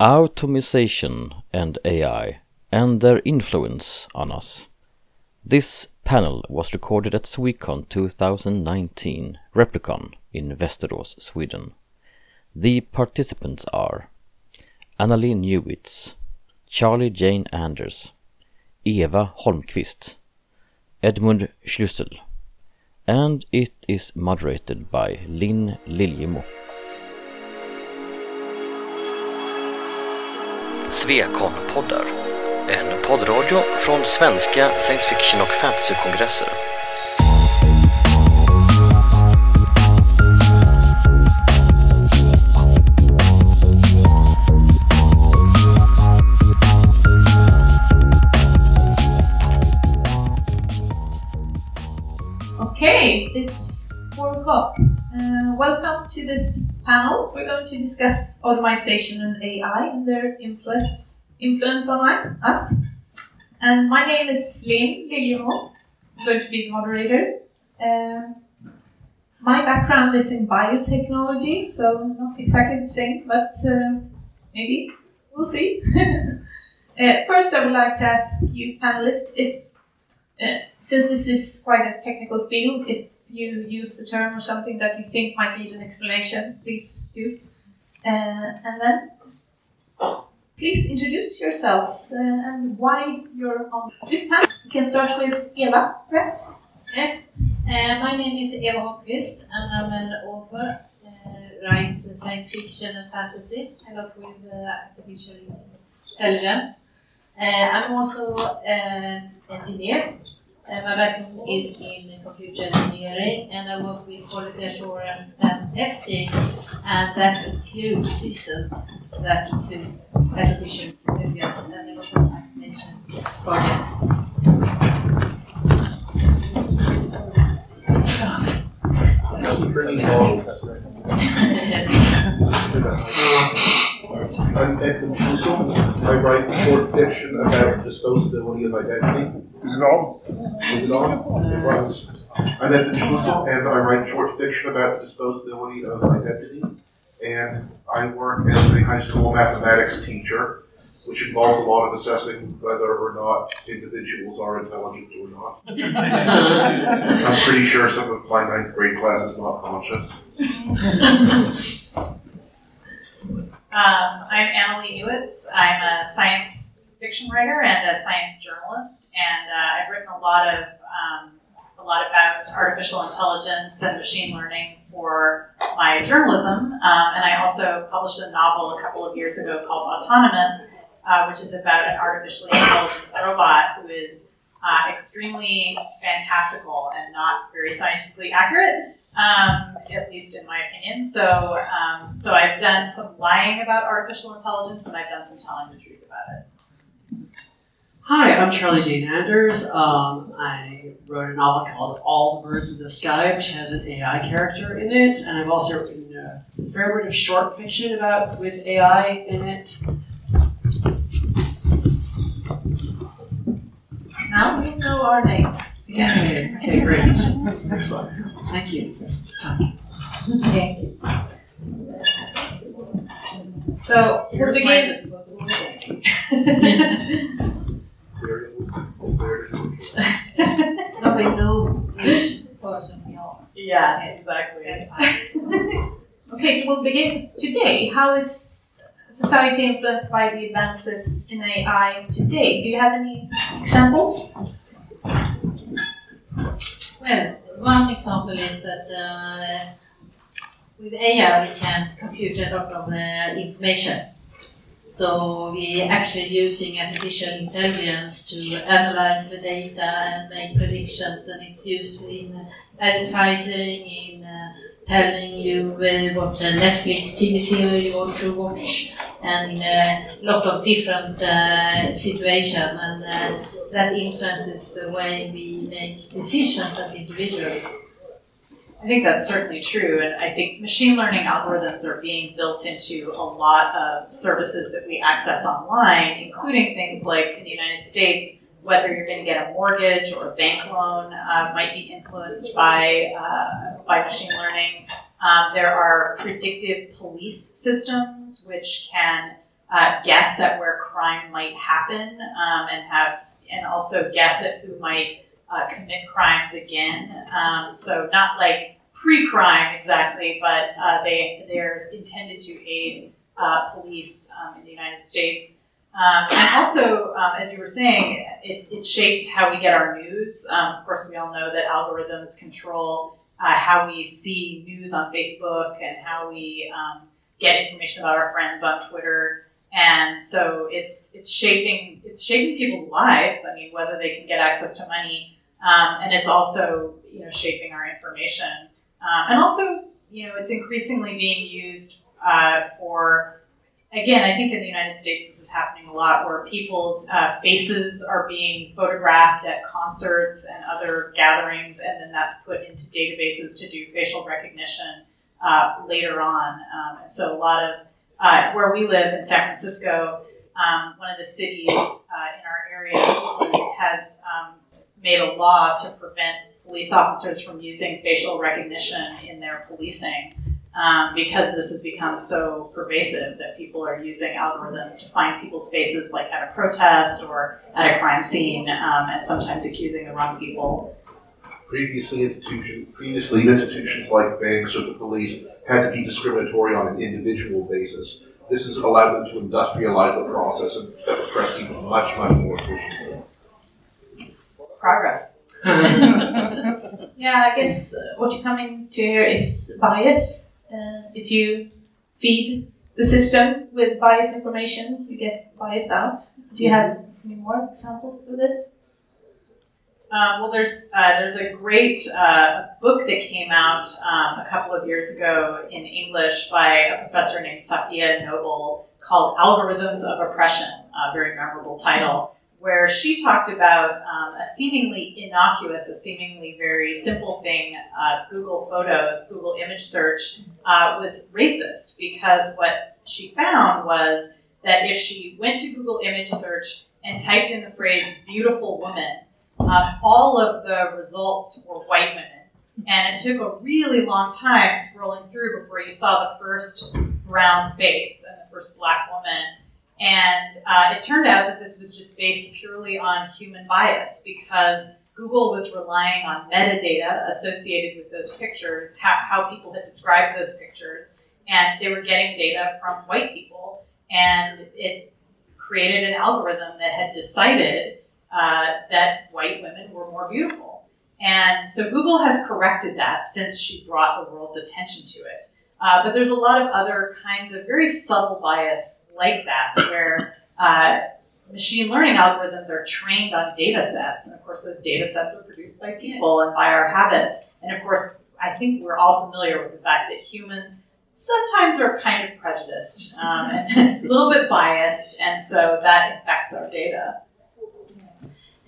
Automation and AI and their influence on us. This panel was recorded at Swecon 2019 Replicon in Västerås, Sweden. The participants are Annalee Newitz, Charlie Jane Anders, Eva Holmqvist, Edmund Schluessel, and it is moderated by Linn Liljemo. Svekon-poddar, en poddradio från svenska science fiction och fantasykongresser. Okay, it's four o'clock. Uh, welcome to this panel. We're going to discuss automation and AI and their influence influence on us. And my name is Linn Liljemo. I'm going to be the moderator. Um, my background is in biotechnology, so not exactly the same, but uh, maybe we'll see. uh, first, I would like to ask you panelists if uh, since this is quite a technical field, if you use a term or something that you think might need an explanation, please do. Uh, and then, please introduce yourselves uh, and why you're on this panel. We can start with Eva, perhaps. Yes, uh, my name is Eva Holmqvist and I'm an author, uh, writes science fiction and fantasy, I lot with uh, artificial intelligence. Uh, I'm also an engineer uh, my background is in computer engineering and I work with quality assurance and testing and that includes systems, that includes artificial intelligence and a lot of automation projects. That's pretty long. I'm Edmund Schluessel. I write short fiction about disposability of identity. Is it on? Is it on? It was. I'm Edmund Schluessel, and I write short fiction about disposability of identity. And I work as a high school mathematics teacher, which involves a lot of assessing whether or not individuals are intelligent or not. I'm pretty sure some of my ninth grade class is not conscious. Um, I'm Annalee Newitz. I'm a science fiction writer and a science journalist, and uh, I've written a lot of um, a lot about artificial intelligence and machine learning for my journalism. Um, and I also published a novel a couple of years ago called Autonomous, uh, which is about an artificially intelligent robot who is uh, extremely fantastical and not very scientifically accurate um, at least in my opinion. So, um, so I've done some lying about artificial intelligence, and I've done some telling the truth about it. Hi, I'm Charlie Jane Anders. Um, I wrote a novel called All the Birds in the Sky, which has an AI character in it, and I've also written a fair bit of short fiction about with AI in it. Now we know our names. Okay, okay, great. Excellent. Thank you. Okay. So we'll Here's disposable thing. Very, very. Now we know which person we are. Yeah, exactly. Okay, so we'll begin today. How is society influenced by the advances in AI today? Do you have any examples? Well, one example is that uh, with AI we can compute a lot of uh, information. So we actually using artificial intelligence to analyze the data and make predictions, and it's used in advertising, in uh, telling you uh, what uh, Netflix TV series you want to watch, and a lot of different uh, situations, and uh, that influences the way we make decisions as individuals. I think that's certainly true, and I think machine learning algorithms are being built into a lot of services that we access online, including things like in the United States, whether you're going to get a mortgage or a bank loan uh, might be influenced by uh, by machine learning. Um, there are predictive police systems which can uh, guess at where crime might happen um, and have and also guess at who might uh, commit crimes again. Um, so not like pre-crime exactly, but uh, they they're intended to aid uh, police um, in the United States. Um, and also, um, as you were saying, it, it, shapes how we get our news. Um, of course, we all know that algorithms control uh, how we see news on Facebook and how we um, get information about our friends on Twitter. And so it's it's shaping it's shaping people's lives. I mean, whether they can get access to money, um, and it's also you know shaping our information. Um, and also, you know, it's increasingly being used uh, for again, I think in the United States this is happening a lot where people's uh, faces are being photographed at concerts and other gatherings, and then that's put into databases to do facial recognition uh, later on. Um, and so a lot of uh, where we live in San Francisco, um, one of the cities uh, in our area has um, made a law to prevent police officers from using facial recognition in their policing um, because this has become so pervasive that people are using algorithms to find people's faces, like at a protest or at a crime scene, um, and sometimes accusing the wrong people. Previously, institutions, previously institutions like banks or the police had to be discriminatory on an individual basis. This has allowed them to industrialize the process and oppress people much, much more efficiently. Progress. yeah, I guess uh, what you're coming to here is bias uh, if you feed the system with biased information, you get bias out. Do you have any more examples of this? Um, well, there's uh, there's a great uh, book that came out um, a couple of years ago in English by a professor named Safiya Noble called "Algorithms of Oppression." A very memorable title where she talked about um, a seemingly innocuous, a seemingly very simple thing, uh, Google Photos, Google image search, uh, was racist because what she found was that if she went to Google image search and typed in the phrase beautiful woman, um, all of the results were white women. And it took a really long time scrolling through before you saw the first brown face and the first black woman and uh, it turned out that this was just based purely on human bias because Google was relying on metadata associated with those pictures, how, how people had described those pictures, and they were getting data from white people. And it created an algorithm that had decided uh, that white women were more beautiful. And so Google has corrected that since she brought the world's attention to it. Uh, but there's a lot of other kinds of very subtle bias like that, where uh, machine learning algorithms are trained on data sets. And of course, those data sets are produced by people and by our habits. And of course, I think we're all familiar with the fact that humans sometimes are kind of prejudiced um, a little bit biased, and so that affects our data.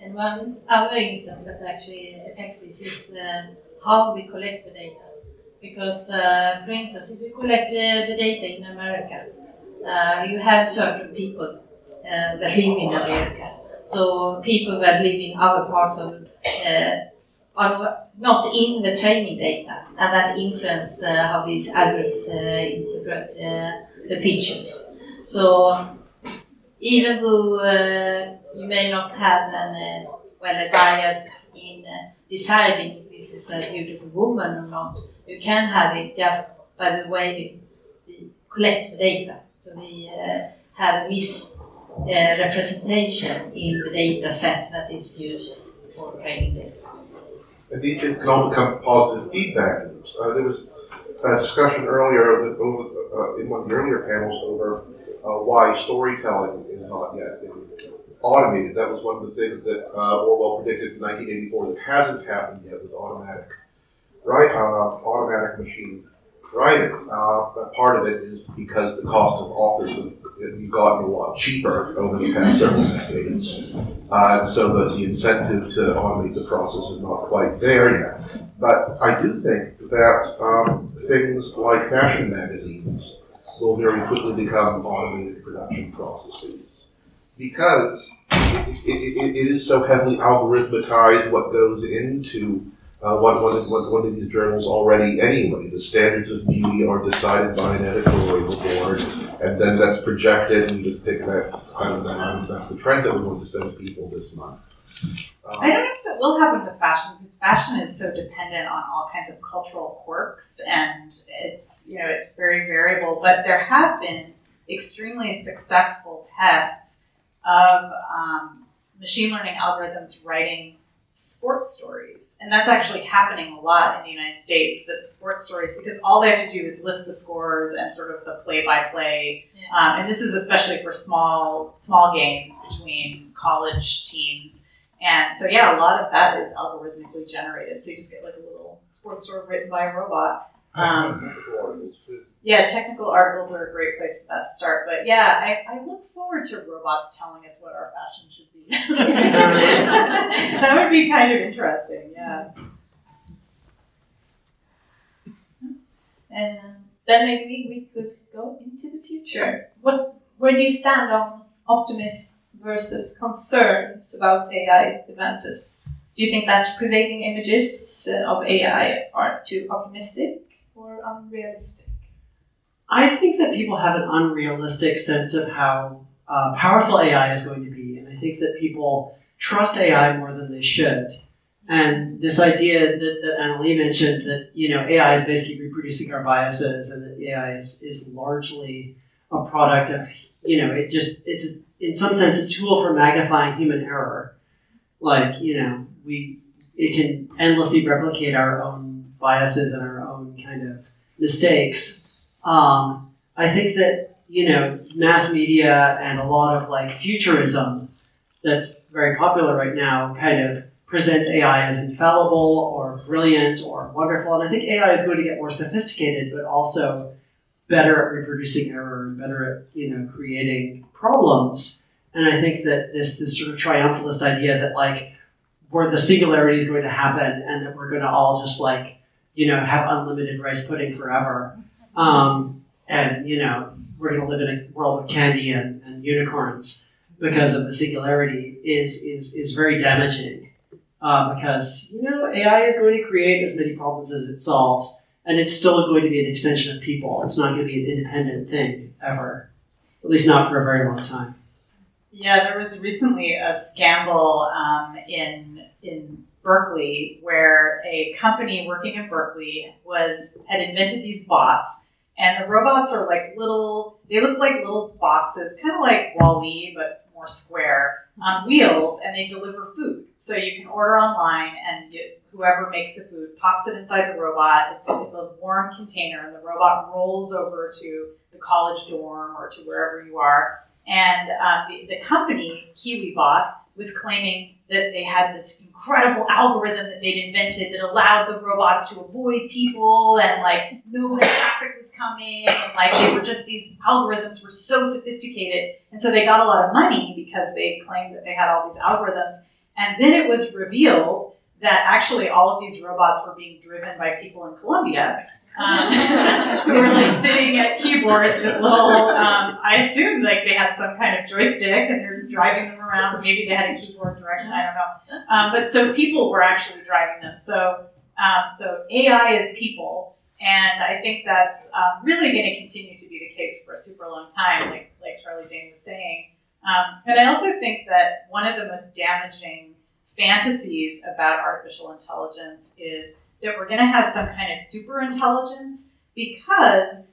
And one other instance that actually affects this is uh, how we collect the data. Because, uh, for instance, if you collect uh, the data in America, uh, you have certain people uh, that live in America. So people that live in other parts of uh, are not in the training data, and that influence how these algorithms interpret the pictures. So even though you may not have an well a bias in deciding if this is a beautiful woman or not, you can have it just by the way we collect the data. So we uh, have this uh, representation in the data set that is used for training data. And these can all become positive feedback loops. Uh, there was a discussion earlier that, uh, in one of the earlier panels over uh, why storytelling is not yet automated. That was one of the things that uh, Orwell predicted in 1984 that hasn't happened yet was automatic right, uh, automatic machine writing. Uh, but part of it is because the cost of authors have, gotten a lot cheaper over the past several decades. Uh, so that the incentive to automate the process is not quite there yet. But I do think that um, things like fashion magazines will very quickly become automated production processes because it, it, it is so heavily algorithmatized what goes into uh, one, one, one, one of these journals already anyway. The standards of beauty are decided by an editorial board, and then that's projected and you just pick that out of that. item. That's the trend that we're going to send people this month. Um, I don't it will happen with fashion because fashion is so dependent on all kinds of cultural quirks and it's you know it's very variable. But there have been extremely successful tests of um, machine learning algorithms writing sports stories, and that's actually happening a lot in the United States. That sports stories because all they have to do is list the scores and sort of the play by play. And this is especially for small small games between college teams. And so, yeah, a lot of that is algorithmically generated. So you just get like a little sports story written by a robot. Um, yeah, technical articles are a great place for that to start. But yeah, I, I look forward to robots telling us what our fashion should be. that would be kind of interesting, yeah. And then maybe we could go into the future. What, where do you stand on optimism versus concerns about AI advances? Do you think that prevailing images uh, of AI are too optimistic or unrealistic? I think that people have an unrealistic sense of how uh, powerful AI is going to be, and I think that people trust AI more than they should. And this idea that, that Annalee mentioned that you know AI is basically reproducing our biases, and that AI is, is largely a product of you know it just it's a, in some sense a tool for magnifying human error. Like you know we it can endlessly replicate our own biases and our own kind of mistakes. Um, I think that you know mass media and a lot of like futurism that's very popular right now kind of presents AI as infallible or brilliant or wonderful. And I think AI is going to get more sophisticated, but also better at reproducing error and better at you know creating problems. And I think that this this sort of triumphalist idea that like where the singularity is going to happen and that we're going to all just like you know have unlimited rice pudding forever, um, and you know we're going to live in a world of candy and, and unicorns because of the singularity is is is very damaging. Uh, because you know AI is going to create as many problems as it solves, and it's still going to be an extension of people. It's not going to be an independent thing ever, at least not for a very long time. Yeah, there was recently a scandal um, in in Berkeley where a company working in Berkeley was had invented these bots, and the robots are like little. They look like little boxes, kind of like Wall-E, but more square on wheels, and they deliver food. So you can order online, and you, whoever makes the food pops it inside the robot. It's, it's a warm container, and the robot rolls over to the college dorm or to wherever you are. And um, the, the company, KiwiBot, was claiming that they had this incredible algorithm that they'd invented that allowed the robots to avoid people and like when traffic was coming and like they were just these algorithms were so sophisticated and so they got a lot of money because they claimed that they had all these algorithms and then it was revealed that actually all of these robots were being driven by people in Colombia um, who were like sitting at keyboards with little. Um, I assumed like they had some kind of joystick and they're just driving them around. Maybe they had a keyboard direction. I don't know. Um, but so people were actually driving them. So um, so AI is people, and I think that's um, really going to continue to be the case for a super long time, like like Charlie Jane was saying. Um, and I also think that one of the most damaging fantasies about artificial intelligence is that we're going to have some kind of super intelligence because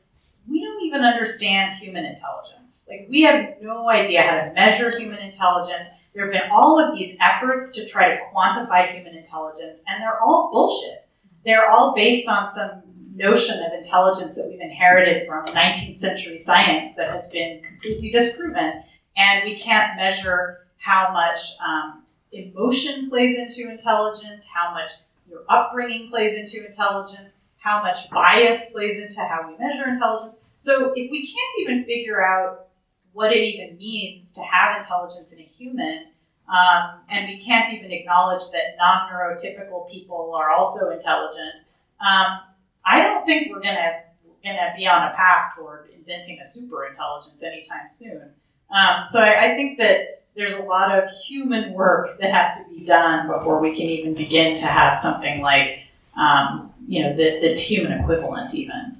we don't even understand human intelligence. Like, we have no idea how to measure human intelligence. There have been all of these efforts to try to quantify human intelligence, and they're all bullshit. They're all based on some notion of intelligence that we've inherited from 19th century science that has been completely disproven. And we can't measure how much um, emotion plays into intelligence, how much your upbringing plays into intelligence, how much bias plays into how we measure intelligence. So if we can't even figure out what it even means to have intelligence in a human, um, and we can't even acknowledge that non-neurotypical people are also intelligent, um, I don't think we're gonna gonna be on a path toward inventing a super intelligence anytime soon. Um, so I, I think that there's a lot of human work that has to be done before we can even begin to have something like, um, you know, the, this human equivalent even.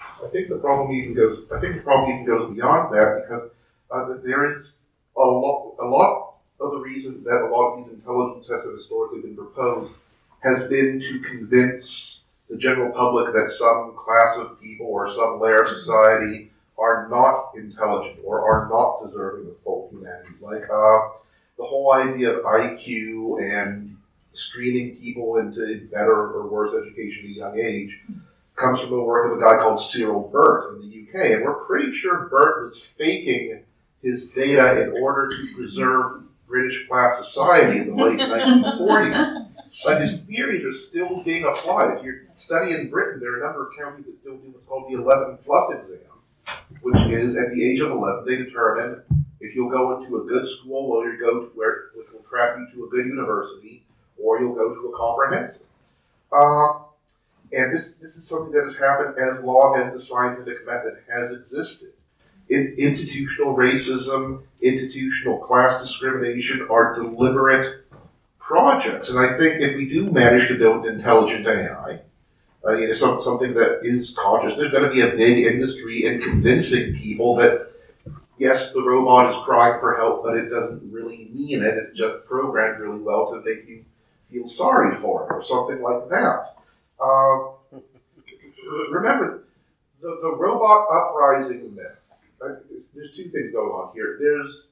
I think the problem even goes. I think the problem even goes beyond that because uh, there is a lot. A lot of the reason that a lot of these intelligence tests have historically been proposed has been to convince the general public that some class of people or some layer of society are not intelligent or are not deserving of full humanity. Like uh, the whole idea of IQ and streaming people into better or worse education at a young age comes from the work of a guy called Cyril Burt in the UK. And we're pretty sure Burt was faking his data in order to preserve British class society in the late 1940s. But his theories are still being applied. If you're studying Britain, there are a number of counties that still do what's called the 11 plus exam, which is at the age of 11, they determine if you'll go into a good school or you go to where, which will track you to a good university, or you'll go to a comprehensive. Uh, and this, this is something that has happened as long as the scientific method has existed. In, institutional racism, institutional class discrimination are deliberate projects. And I think if we do manage to build intelligent AI, uh, you know, some, something that is conscious, there's going to be a big industry in convincing people that yes, the robot is crying for help, but it doesn't really mean it. It's just programmed really well to make you feel sorry for it or something like that. Uh, remember, the, the robot uprising myth. Uh, there's two things going on here. There's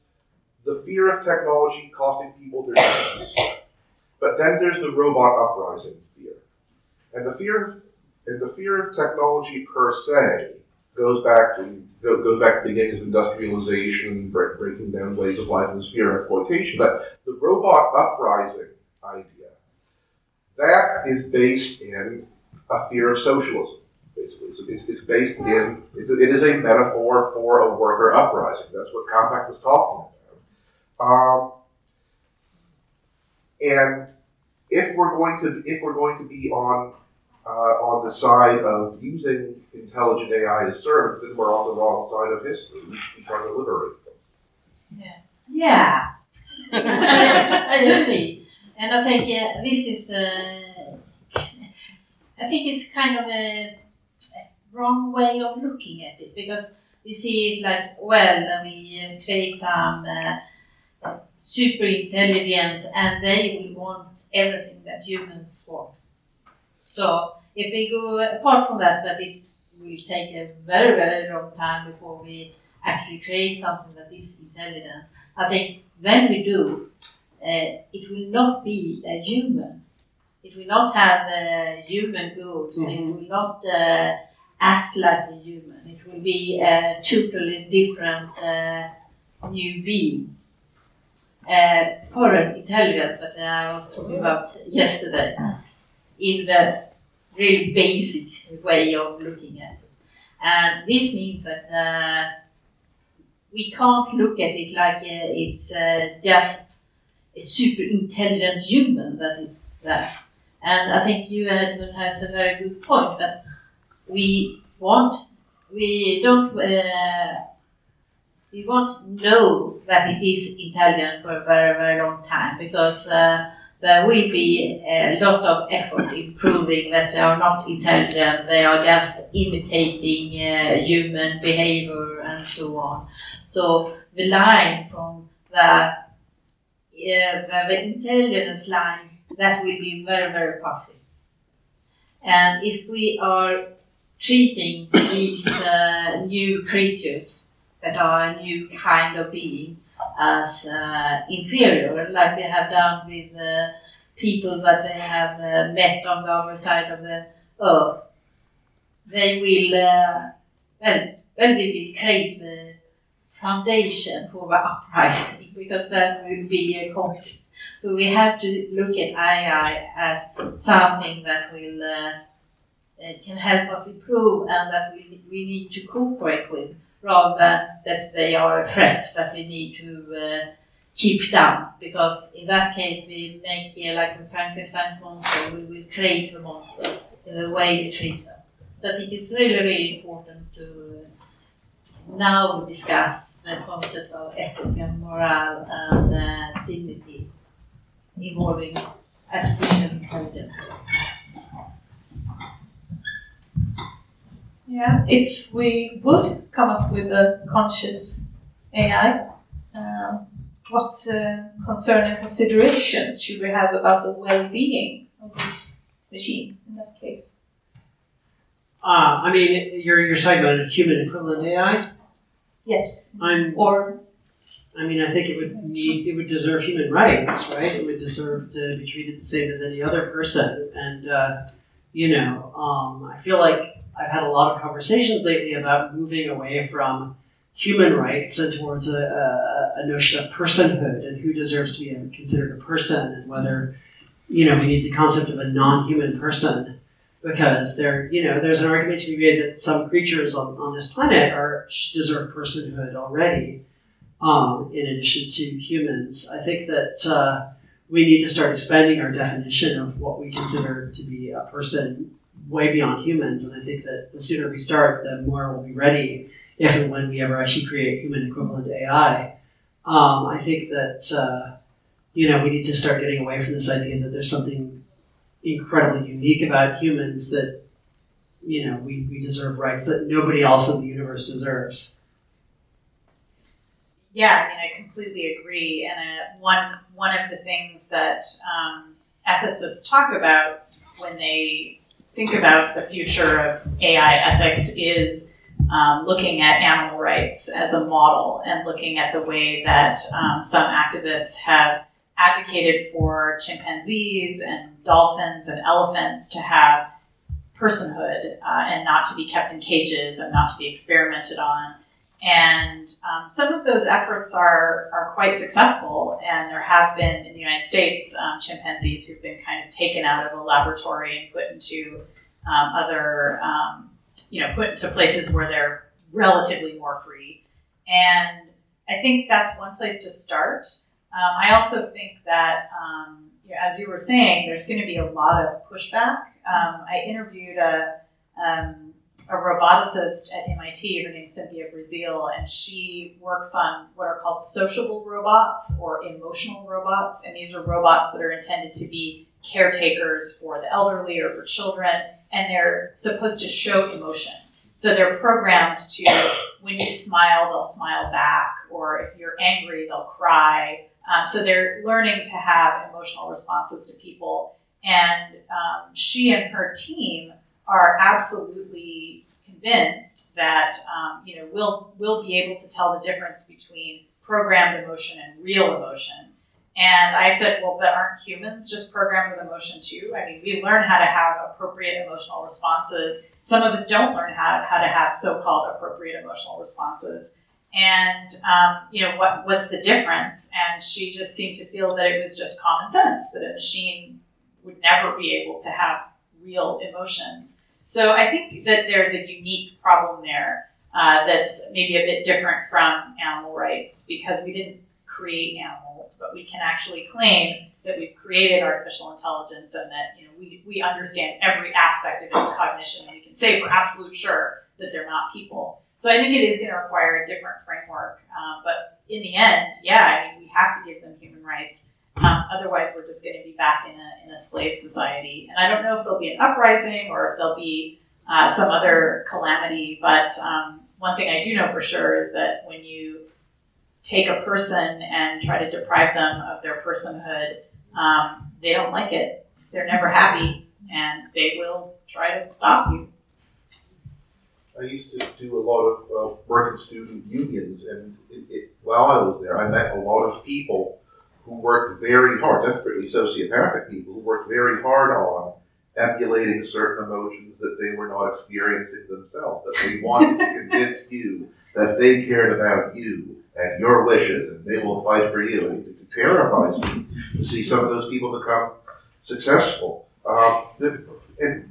the fear of technology costing people their jobs, but then there's the robot uprising and the fear of and the fear of technology per se goes back to goes back to the beginnings of industrialization, breaking down ways of life and fear of exploitation. But the robot uprising idea that is based in a fear of socialism. Basically, it's, it's, it's based in it's it is a metaphor for a worker uprising. That's what Čapek was talking about. Um, and if we're going to if we're going to be on uh, on the side of using intelligent AI as servants, then we're on the wrong side of history. We trying to liberate them. Yeah. Yeah. I agree. And I think uh, this is, uh, I think it's kind of a wrong way of looking at it because we see it like, well, we create some uh, super intelligence and they will want everything that humans want. So if we go apart from that, but it will take a very, very long time before we actually create something that is intelligence. I think when we do, uh, it will not be a human. It will not have uh, human goals. Mm-hmm. It will not uh, act like a human. It will be a totally different uh, new being. Uh, foreign intelligence that I was talking about yesterday, in the really basic way of looking at it. And this means that uh, we can't look at it like it's just a super intelligent human that is there. And I think you, Edmund, has a very good point that we want, we don't, uh, we won't know that it is intelligent for a very, very long time because uh, there will be a lot of effort in proving that they are not intelligent, they are just imitating uh, human behavior and so on. So the line from the uh, the intelligence line, that will be very, very fuzzy. And if we are treating these uh, new creatures that are a new kind of being as uh, inferior, like we have done with uh, people that they have uh, met on the other side of the earth, they will, uh, well, well, we will create the foundation for the uprising because that will be a conflict. So we have to look at AI as something that will uh, can help us improve and that we, we need to cooperate with rather that they are a threat that we need to uh, keep down because in that case we make uh, like a Frankenstein's monster, we will create a monster in the way we treat them. So I think it's really, really important to now discuss the concept of ethic and morale and uh, dignity involving artificial intelligence. Yeah, if we would come up with a conscious AI, uh, what uh, concern and considerations should we have about the well-being of this machine in that case? Uh, I mean, you're, you're talking about a human equivalent AI? Yes. I'm, Or I mean, I think it would need, it would deserve human rights, right? It would deserve to be treated the same as any other person. And, uh, you know, um, I feel like I've had a lot of conversations lately about moving away from human rights and towards a, a, a notion of personhood and who deserves to be considered a person and whether, you know, we need the concept of a non-human person because there, you know, there's an argument to be made that some creatures on, on this planet are deserve personhood already um, in addition to humans. I think that uh, we need to start expanding our definition of what we consider to be a person way beyond humans. And I think that the sooner we start, the more we'll be ready if and when we ever actually create human equivalent AI. Um, I think that, uh, you know, we need to start getting away from this idea that there's something incredibly unique about humans that, you know, we, we deserve rights that nobody else in the universe deserves. Yeah, I mean, I completely agree. And uh, one one of the things that um, ethicists talk about when they think about the future of AI ethics is um, looking at animal rights as a model and looking at the way that um, some activists have advocated for chimpanzees and dolphins and elephants to have personhood uh, and not to be kept in cages and not to be experimented on. And um, some of those efforts are, are quite successful, and there have been in the United States um, chimpanzees who've been kind of taken out of a laboratory and put into um, other, um, you know, put into places where they're relatively more free. And I think that's one place to start. Um, I also think that, um, you know, as you were saying, there's going to be a lot of pushback. I interviewed a a roboticist at MIT. Her name's Cynthia Breazeal, and she works on what are called sociable robots or emotional robots. And these are robots that are intended to be caretakers for the elderly or for children, and they're supposed to show emotion. So they're programmed to, when you smile, they'll smile back, or if you're angry, they'll cry. Um, so they're learning to have emotional responses to people. And um, she and her team are absolutely convinced that um, you know we'll we'll be able to tell the difference between programmed emotion and real emotion. And I said, well, but aren't humans just programmed with emotion too? I mean, we learn how to have appropriate emotional responses. Some of us don't learn how, how to have so-called appropriate emotional responses. And um, you know what what's the difference? And she just seemed to feel that it was just common sense that a machine would never be able to have real emotions. So I think that there's a unique problem there uh, that's maybe a bit different from animal rights because we didn't create animals, but we can actually claim that we've created artificial intelligence and that you know we, we understand every aspect of its cognition and we can say for absolute sure that they're not people. So I think it is going to require a different framework. Um, but in the end, yeah, I mean, we have to give them human rights. Um, otherwise, we're just going to be back in a, in a slave society. And I don't know if there'll be an uprising or if there'll be uh, some other calamity. But um, one thing I do know for sure is that when you take a person and try to deprive them of their personhood, um, they don't like it. They're never happy, and they will try to stop you. I used to do a lot of uh, work in student unions, and it, it, while I was there, I met a lot of people who worked very hard, desperately sociopathic people who worked very hard on emulating certain emotions that they were not experiencing themselves. That they wanted to convince you that they cared about you and your wishes, and they will fight for you. And it terrifies me to see some of those people become successful. Um, the, and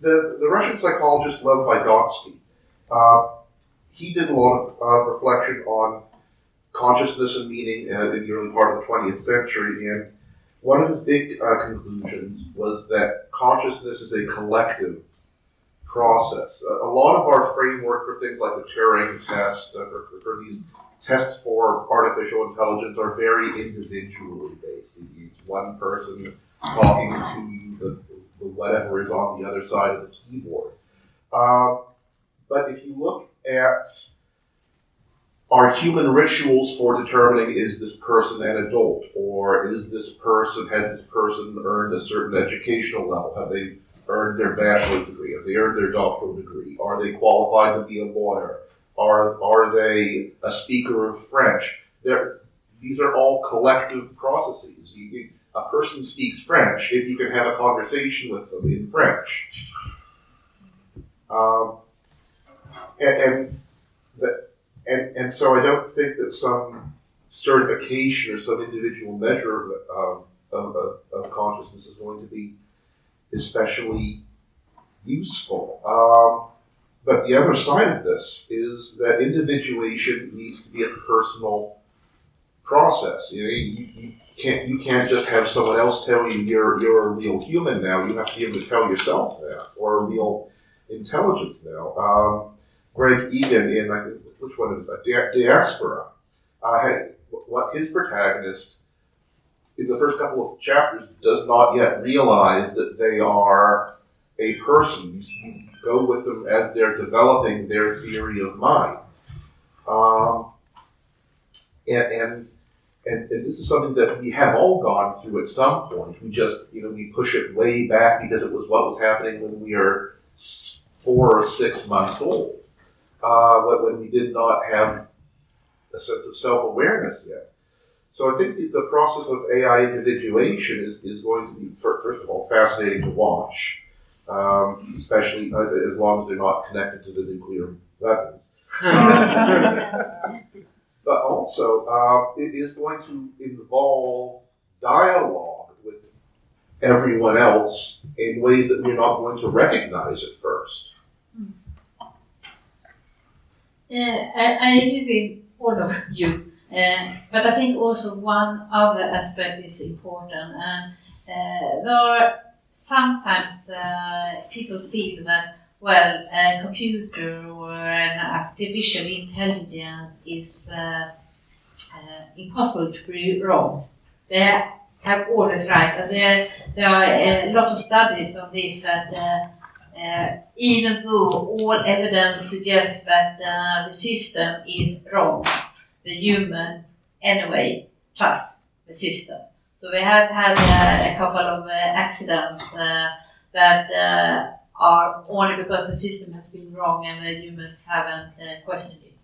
the, the Russian psychologist Lev Vygotsky, uh, he did a lot of uh, reflection on consciousness and meaning uh, in the early part of the 20th century. And one of his big uh, conclusions was that consciousness is a collective process. Uh, a lot of our framework for things like the Turing test, uh, for, for, these tests for artificial intelligence, are very individually based. It's one person talking to the, the whatever is on the other side of the keyboard. Um, but if you look at our human rituals for determining is this person an adult? Or is this person has this person earned a certain educational level? Have they earned their bachelor's degree? Have they earned their doctoral degree? Are they qualified to be a lawyer? Are, are they a speaker of french? They're, these are all collective processes. You, a person speaks french if you can have a conversation with them in french. Um, and, and and, and so I don't think that some certification or some individual measure of, um, of, of, of consciousness is going to be especially useful. Um, but the other side of this is that individuation needs to be a personal process. You know, you, you can't you can't just have someone else tell you you're you're a real human now. You have to be able to tell yourself that, or a real intelligence now. Um, Greg Egan in I think which one is that? Diaspora. Uh, had, what his protagonist in the first couple of chapters does not yet realize that they are a person. You go with them as they're developing their theory of mind. Um, and, and, and, and this is something that we have all gone through at some point. We just, you know, we push it way back because it was what was happening when we were four or six months old uh, when we did not have a sense of self awareness yet. So I think the, the, process of AI individuation is, is going to be, first of all, fascinating to watch, um, especially uh, as long as they're not connected to the nuclear weapons. but also, uh, it is going to involve dialogue with everyone else in ways that we're not going to recognize at first. Uh, I, I agree with all of you, uh, but I think also one other aspect is important, and uh, there are sometimes people feel that well, a computer or an artificial intelligence is uh, uh, impossible to be wrong. They have always right, and there, there are a lot of studies on this that even though all evidence suggests that uh, the system is wrong, the human anyway trusts the system. So we have had uh, a couple of uh, accidents uh, that uh, are only because the system has been wrong and the humans haven't questioned it,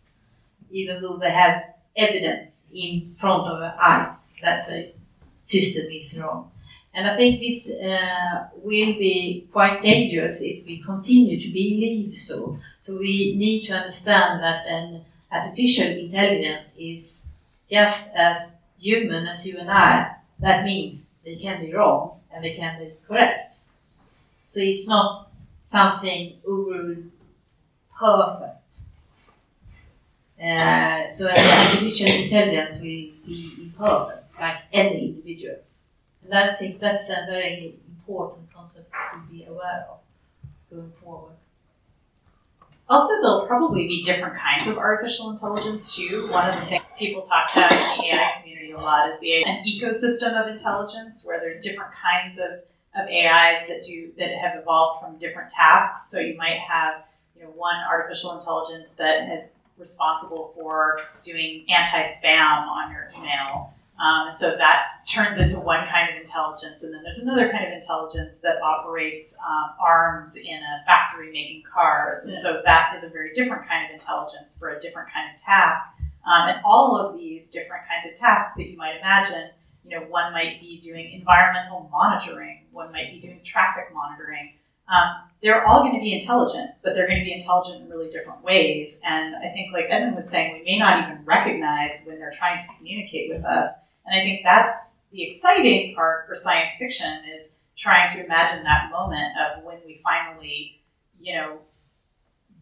even though they have evidence in front of our eyes that the system is wrong. And I think this uh, will be quite dangerous if we continue to believe so. So we need to understand that an artificial intelligence is just as human as you and I. That means they can be wrong and they can be correct. So it's not something over perfect. Uh, so an artificial intelligence will be imperfect, like any individual. And I think that's a very important concept to be aware of going forward. Also, there'll probably be different kinds of artificial intelligence too. One of the things people talk about in the AI community a lot is the an ecosystem of intelligence, where there's different kinds of, of AIs that do that have evolved from different tasks. So you might have you know one artificial intelligence that is responsible for doing anti-spam on your email um, and so that turns into one kind of intelligence. And then there's another kind of intelligence that operates um, arms in a factory making cars. And so that is a very different kind of intelligence for a different kind of task. Um, and all of these different kinds of tasks that you might imagine, you know, one might be doing environmental monitoring, one might be doing traffic monitoring. Um, they're all going to be intelligent, but they're going to be intelligent in really different ways. And I think, like Edmund was saying, we may not even recognize when they're trying to communicate with us. And I think that's the exciting part for science fiction is trying to imagine that moment of when we finally, you know,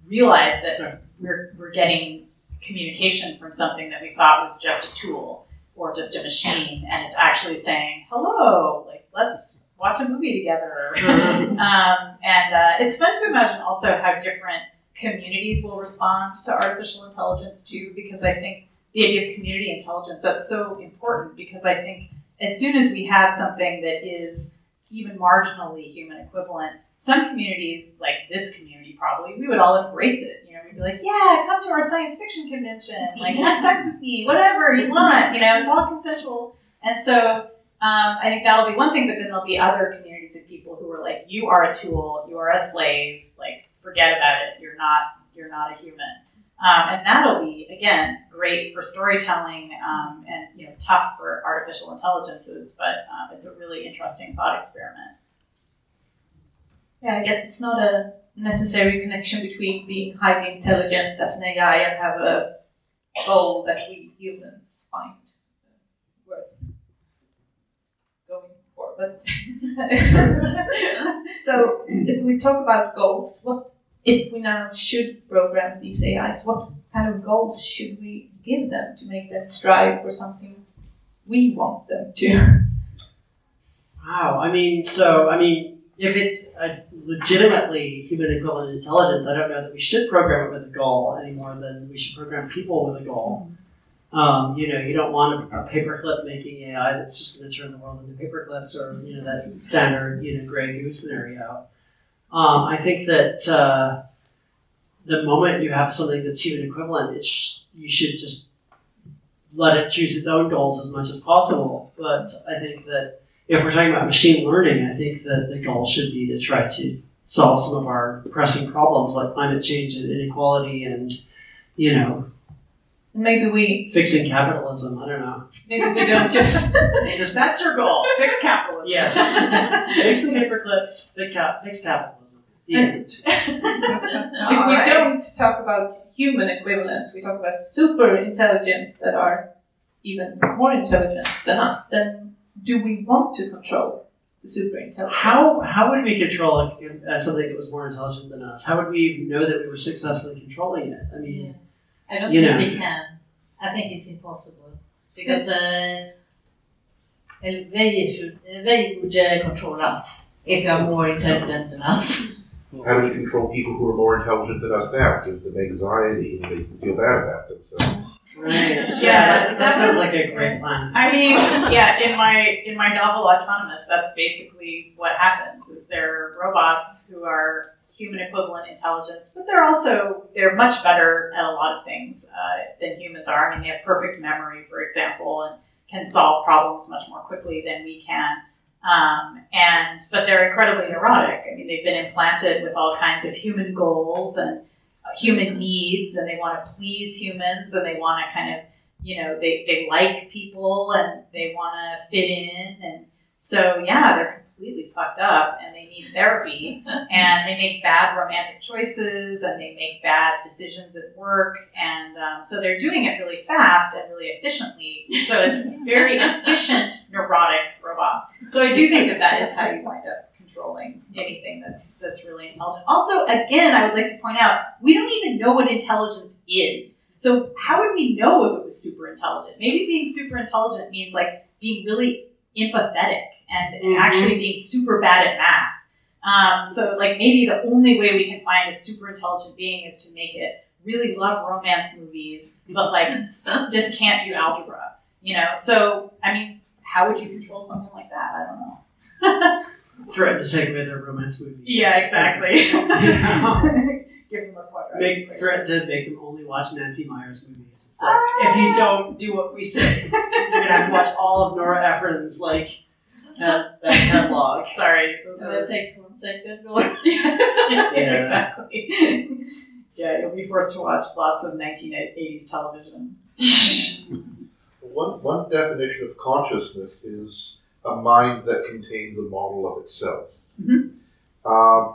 realize that we're, we're getting communication from something that we thought was just a tool or just a machine, and it's actually saying, hello, like, let's watch a movie together. um, and uh, it's fun to imagine also how different communities will respond to artificial intelligence too, because I think the idea of community intelligence that's so important because I think as soon as we have something that is even marginally human equivalent, some communities, like this community probably, we would all embrace it. You know, we'd be like, yeah, come to our science fiction convention, like have sex with me, whatever you want. You know, it's all consensual. And so um, I think that'll be one thing, but then there'll be other communities of people who are like, you are a tool, you are a slave, like forget about it. You're not, you're not a human. Um, and that'll be again great for storytelling um, and you know tough for artificial intelligences, but um, it's a really interesting thought experiment. Yeah, I guess it's not a necessary connection between being highly intelligent as an AI and have a goal that we humans find worth going for. But so if we talk about goals, what if we now should program these AIs, what kind of goals should we give them to make them strive for something we want them to? Wow, I mean, so, I mean, if it's a legitimately human equivalent intelligence, I don't know that we should program it with a goal any more than we should program people with a goal. Mm-hmm. Um, you know, you don't want a, a paperclip making AI that's just going to turn the world into paperclips or, you know, that standard, you know, gray goo scenario. Um, I think that uh, the moment you have something that's human equivalent, it sh- you should just let it choose its own goals as much as possible. But I think that if we're talking about machine learning, I think that the goal should be to try to solve some of our pressing problems like climate change and inequality and, you know, Maybe we fixing capitalism. I don't know. maybe we don't just Just That's your goal. Fix capitalism. Yes. fix the paper clips, fix, cap- fix capitalism. The end. if we don't talk about human equivalents, we talk about super intelligence that are even more intelligent than us, then do we want to control the super intelligence? How how would we control uh, something that was more intelligent than us? How would we even know that we were successfully controlling it? I mean, I don't You think know. we can. I think it's impossible because uh, they should they would uh, control us if they are more intelligent than us. How do we control people who are more intelligent than us now? Give them anxiety and make them feel bad about themselves. right? Yeah, Yeah, that, that that sounds like a great plan. I mean, yeah, in my in my novel Autonomous, that's basically what happens. Is there are robots who are human equivalent intelligence, but they're also they're much better at a lot of things uh, than humans are. I mean, they have perfect memory, for example, and can solve problems much more quickly than we can. Um, and but they're incredibly neurotic. I mean, they've been implanted with all kinds of human goals and uh, human needs, and they want to please humans, and they want to kind of you know, they, they like people and they want to fit in. And so, yeah, they're completely fucked up and they need therapy and they make bad romantic choices and they make bad decisions at work. And um, so they're doing it really fast and really efficiently. So it's very efficient, neurotic robots. So I do think that that is how you wind up controlling anything that's that's really intelligent. Also, again, I would like to point out we don't even know what intelligence is. So how would we know if it was super intelligent? Maybe being super intelligent means like being really empathetic and, and Mhm. actually being super bad at math. Um, so like maybe the only way we can find a super intelligent being is to make it really love romance movies, but like just can't do algebra. You know. So I mean, how would you control something like that? I don't know. Threaten to take away their romance movies. Yeah, exactly. Give them a quadratic Make equation. threaten to make them only watch Nancy Meyers movies. It's like, if you don't do what we say, you're gonna have to watch all of Nora Ephron's like that, that catalog. Sorry. So that takes one second. Or exactly. yeah, you'll be forced to watch lots of 1980s television. One, one definition of consciousness is a mind that contains a model of itself. Mhm. Um,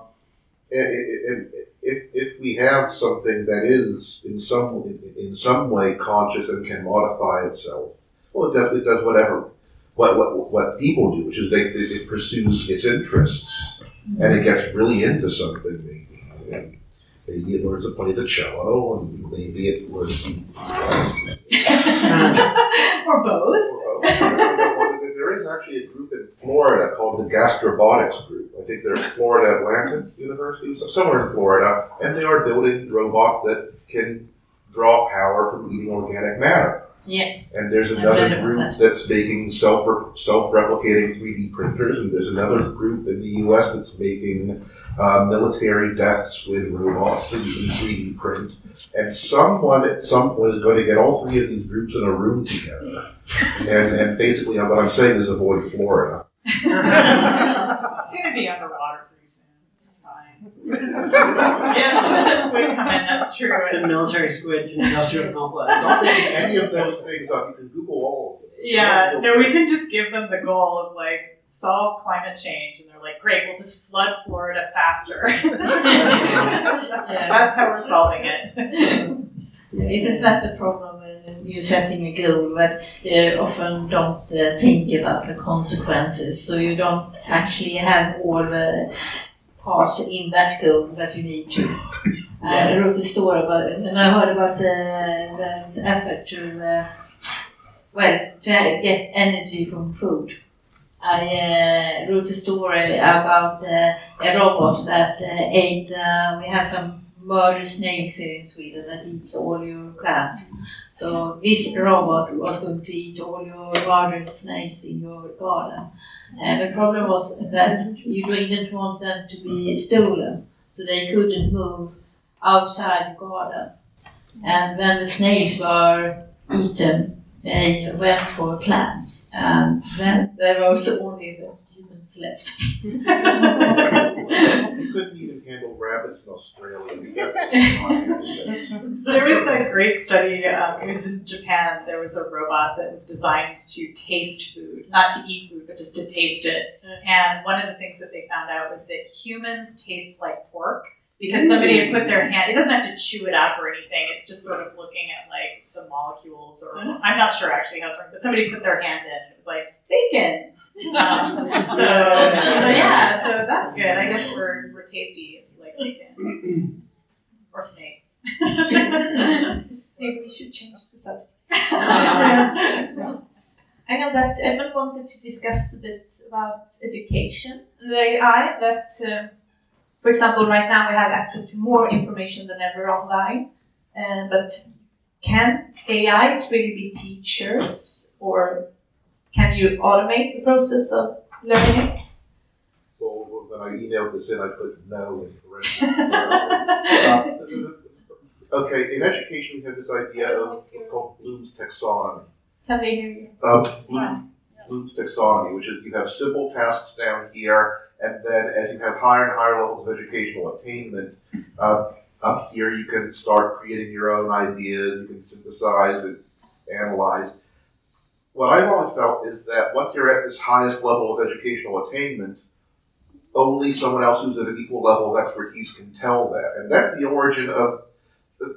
and, and if, if we have something that is in some in, in some way conscious and can modify itself, well, it does, it does whatever what, what what people do, which is they, it, it pursues its interests and it gets really into something maybe. And maybe it learns to play the cello, and maybe it learns to or both. there is actually a group in Florida called the Gastrobotics Group. I think they're Florida Atlantic University, somewhere in Florida, and they are building robots that can draw power from eating organic matter. Yeah. And there's another group that's making self self-replicating 3D printers, and there's another group in the U.S. that's making uh, military deaths with robots that you can 3D print. And someone at some point is going to get all three of these groups in a room together. And, and basically, what I'm saying is avoid Florida. it's gonna be underwater pretty soon. It's fine. yeah, it's the squid come. That's true. The military squid industrial complex. Don't make any of those things up. You can Google all of them. Yeah, no, we can just give them the goal of like solve climate change, and they're like, great, we'll just flood Florida faster. that's, that's how we're solving it. Isn't that the problem when you're setting a goal that you often don't uh, think about the consequences, so you don't actually have all the parts in that goal that you need to. I wrote a story about it, and I heard about the, the effort to, uh, well, to get energy from food. I uh, wrote a story about uh, a robot that ate, we have some murder snakes here in Sweden that eats all your plants. So this robot was going to eat all your murdered snakes in your garden. Eh, and the problem was that you didn't want them to be stolen, so they couldn't move outside the garden. And when the snakes were eaten, they went for plants, and then there was only the humans left. You couldn't even handle rabbits in Australia. There was that great study, um, it was in Japan. There was a robot that was designed to taste food, not to eat food, but just to taste it. And one of the things that they found out was that humans taste like pork because somebody had put their hand, it doesn't have to chew it up or anything, it's just sort of looking at like the molecules or, I'm not sure actually how it's working, but somebody put their hand in and it was like, bacon. Um, so, so yeah, so that's good. I guess we're, we're tasty if you like bacon. Or snakes. Maybe we should change the subject. I know that Evan wanted to discuss a bit about education and the AI that, uh, for example, right now we have access to more information than ever online. Uh, but can AIs really be teachers or can you automate the process of learning? Well, when I emailed this in, I put no in parentheses. Okay, in education, we have this idea of called Bloom's taxonomy. Can they hear you? Uh, Bloom, Bloom's taxonomy, which is you have simple tasks down here, and then as you have higher and higher levels of educational attainment, uh, up here you can start creating your own ideas, you can synthesize and analyze. What I've always felt is that once you're at this highest level of educational attainment, only someone else who's at an equal level of expertise can tell that. And that's the origin of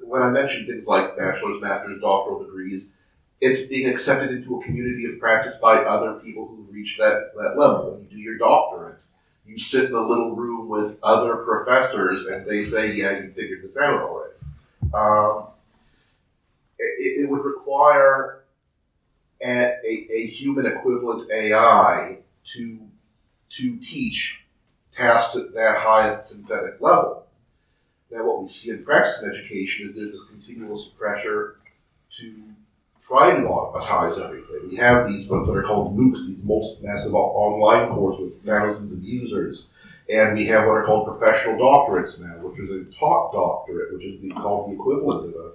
when I mentioned things like bachelor's, master's, doctoral degrees, it's being accepted into a community of practice by other people who reach that, that level. When you do your doctorate, you sit in a little room with other professors and they say, yeah, you figured this out already. Um, it, it would require a, a, human equivalent AI to, to teach tasks at that highest synthetic level. Now, what we see in practice in education is there's this continuous pressure to try and automatize everything. We have these what are called MOOCs, these most massive online courses with thousands of users, and we have what are called professional doctorates now, which is a taught doctorate, which is called the equivalent of a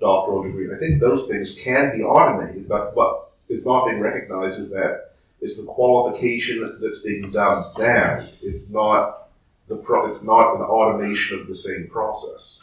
doctoral degree. I think those things can be automated, but what is not being recognized is that it's the qualification that's being done down. It's not the pro- it's not an automation of the same process.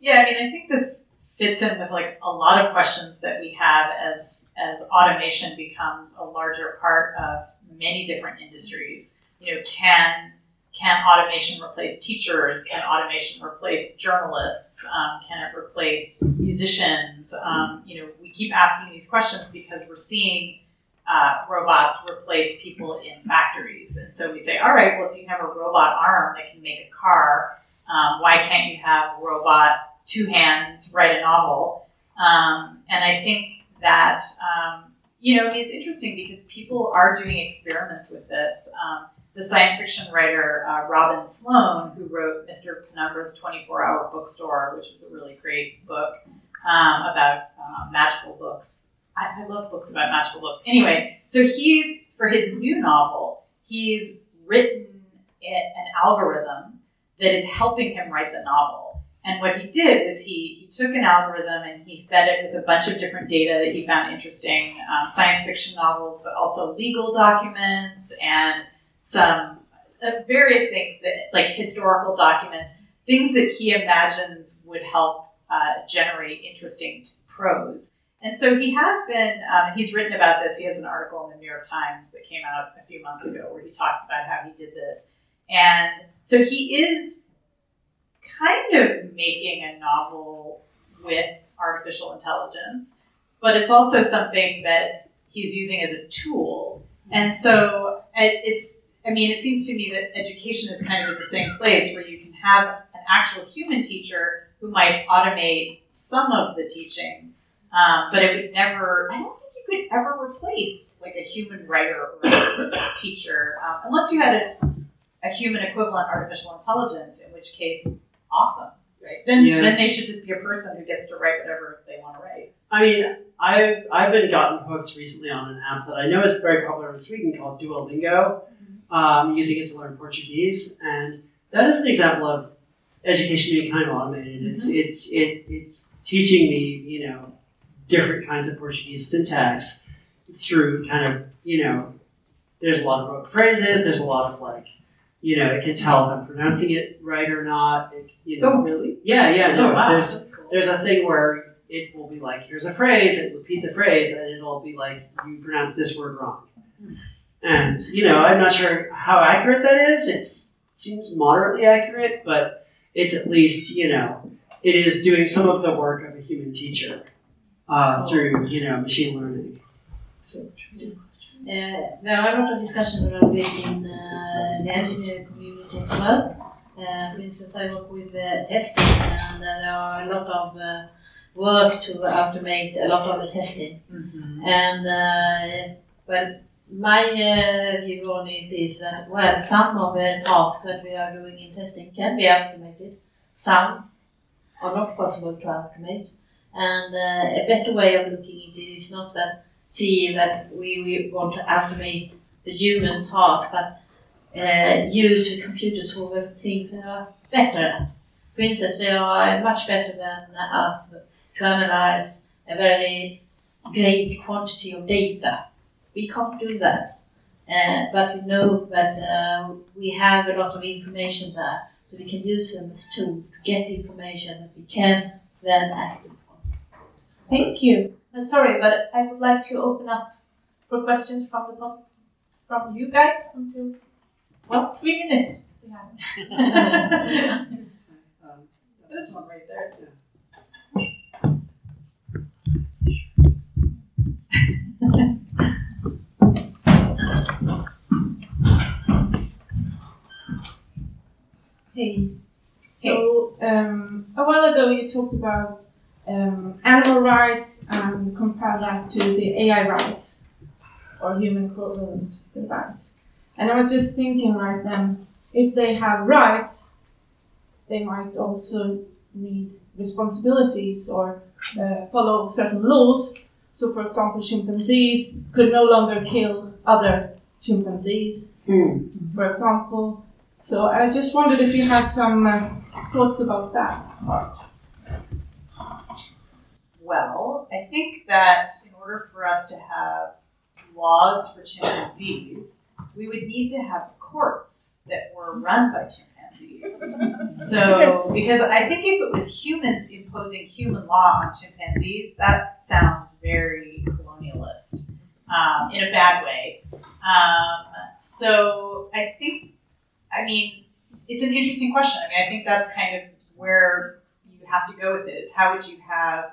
Yeah, I mean, I think this fits in with like a lot of questions that we have as as automation becomes a larger part of many different industries. You know, can can automation replace teachers? Can automation replace journalists? Um, can it replace musicians? Um, you know, we keep asking these questions because we're seeing uh, robots replace people in factories, and so we say, all right, well, if you have a robot arm that can make a car, um, why can't you have a robot two hands write a novel? Um, and I think that um, you know, it's interesting because people are doing experiments with this. The science fiction writer uh, Robin Sloan, who wrote Mr. Penumbra's 24 Hour Bookstore, which is a really great book um, about uh, magical books. I, I love books about magical books. Anyway, so he's for his new novel, he's written it, an algorithm that is helping him write the novel. And what he did was he, he took an algorithm and he fed it with a bunch of different data that he found interesting, um, science fiction novels, but also legal documents and some uh, various things that, like historical documents, things that he imagines would help uh, generate interesting prose. And so he has been, um, he's written about this. He has an article in the New York Times that came out a few months ago where he talks about how he did this. And so he is kind of making a novel with artificial intelligence, but it's also something that he's using as a tool. And so it's, I mean, it seems to me that education is kind of in the same place where you can have an actual human teacher who might automate some of the teaching, um, but it would never, I don't think you could ever replace like a human writer or a teacher, um, unless you had a, a human equivalent artificial intelligence, in which case awesome, right? Then Yeah. then they should just be a person who gets to write whatever they want to write. I mean, I've, I've been gotten hooked recently on an app that I know is very popular in Sweden called Duolingo, um, using it to learn Portuguese. And that is an example of education being kind of automated. It's, it's, it, it's teaching me, you know, different kinds of Portuguese syntax through kind of, you know, there's a lot of rote phrases, there's a lot of like, you know, it can tell if I'm pronouncing it right or not. It, you know, Oh, really? yeah, yeah, no, oh, wow. there's, cool. there's a thing where it will be like, here's a phrase, and repeat the phrase, and it'll be like, you pronounce this word wrong. And, you know, I'm not sure how accurate that is. It seems moderately accurate, but it's at least, you know, it is doing some of the work of a human teacher uh, through, you know, machine learning. So, Uh, there are a lot of discussion around this in uh, the engineering community as well. Uh, for instance, I work with uh, testing, and uh, there are a lot of uh, work to automate a lot of the testing. And uh, well, my uh, view on it is that well, some of the tasks that we are doing in testing can be automated. Some are not possible to automate. And uh, a better way of looking at it is not that see that we, we want to automate the human task, but uh, use the computers for the things they are better at. For instance, they are much better than us to analyze a very great quantity of data. We can't do that. Uh, but we know that uh, we have a lot of information there, so we can use them as tool to get information that we can then act upon. Thank you. I'm sorry, but I would like to open up for questions from the pub- from you guys until well, three minutes. we have. um, This one right there. Hey. So um, a while ago you talked about um, animal rights and compare that to the AI rights or human equivalent rights. And I was just thinking right then, if they have rights, they might also need responsibilities or uh, follow certain laws. So, for example, chimpanzees could no longer kill other chimpanzees hmm. for example. So I just wondered if you had some uh, thoughts about that. Well, I think that in order for us to have laws for chimpanzees, we would need to have courts that were run by chimpanzees. So, because I think if it was humans imposing human law on chimpanzees, that sounds very colonialist um, in a bad way. Um, so, I think, I mean, it's an interesting question. I mean, I think that's kind of where you have to go with this. How would you have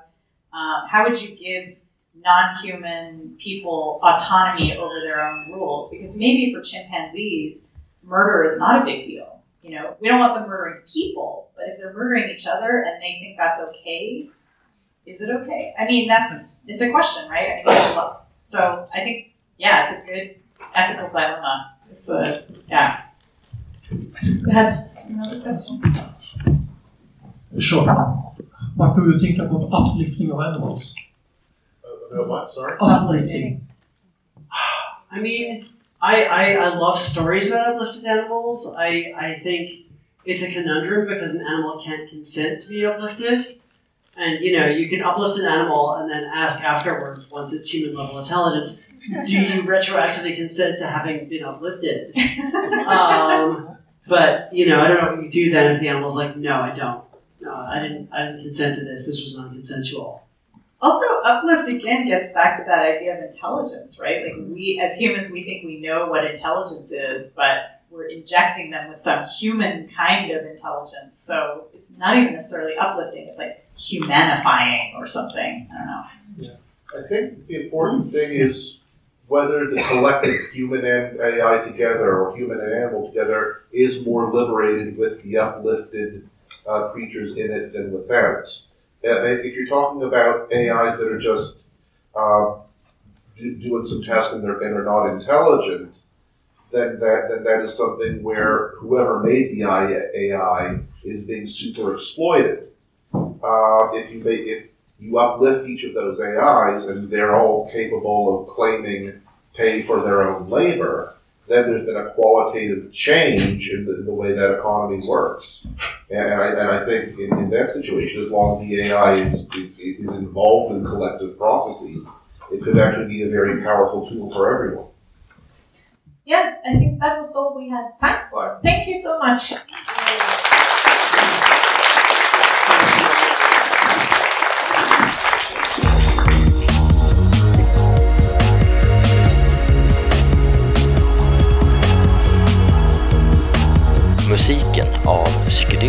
um, how would you give non-human people autonomy over their own rules? Because maybe for chimpanzees, murder is not a big deal. You know, we don't want them murdering people, but if they're murdering each other and they think that's okay, is it okay? I mean, that's it's a question, right? I mean, so I think, yeah, it's a good ethical dilemma. It's a yeah. You had another question? Sure. What do you think about uplifting of animals? Uh, what, sorry? Uplifting. I mean, I, I, I love stories about uplifted animals. I, I think it's a conundrum because an animal can't consent to be uplifted. And you know, you can uplift an animal and then ask afterwards, once it's human level intelligence, do you retroactively consent to having been uplifted? um, but you know, I don't know what you do then if the animal's like, no, I don't. No, I didn't. I didn't consent to this. This was non-consensual. Also, uplift again gets back to that idea of intelligence, right? Like we, as humans, we think we know what intelligence is, but we're injecting them with some human kind of intelligence. So it's not even necessarily uplifting; it's like humanifying or something. I don't know. Yeah. I think the important thing is whether the collective human and AI together or human and animal together is more liberated with the uplifted uh, creatures in it than without. Uh, if you're talking about AIs that are just uh, doing some tasks and they're, and are not intelligent, then that, then that is something where whoever made the AI is being super exploited. Uh, if you make, if you uplift each of those AIs and they're all capable of claiming pay for their own labor, then there's been a qualitative change in the, the way that economy works. And, and, I, and I think in, in that situation, as long as the AI is, is, is involved in collective processes, it could actually be a very powerful tool for everyone. Yeah, I think that was all we had time for. Thank you so much.